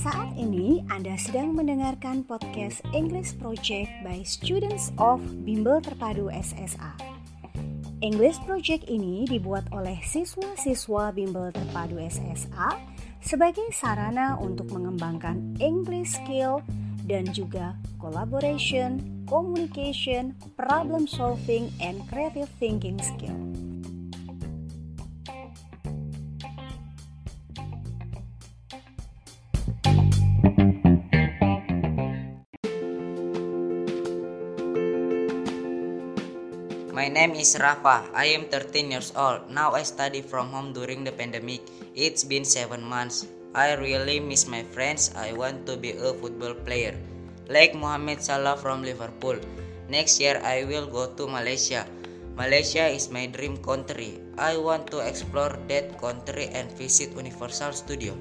Anda sedang mendengarkan podcast English Project by Students of Bimbel Terpadu SSA. English Project ini dibuat oleh siswa-siswa Bimbel Terpadu SSA sebagai sarana untuk mengembangkan English skill dan juga collaboration, communication, problem solving, and creative thinking skill. My name is Rafa. I am 13 years old. Now I study from home during the pandemic. It's been 7 months. I really miss my friends. I want to be a football player. Like Mohamed Salah from Liverpool. Next year I will go to Malaysia. Malaysia is my dream country. I want to explore that country and visit Universal Studio.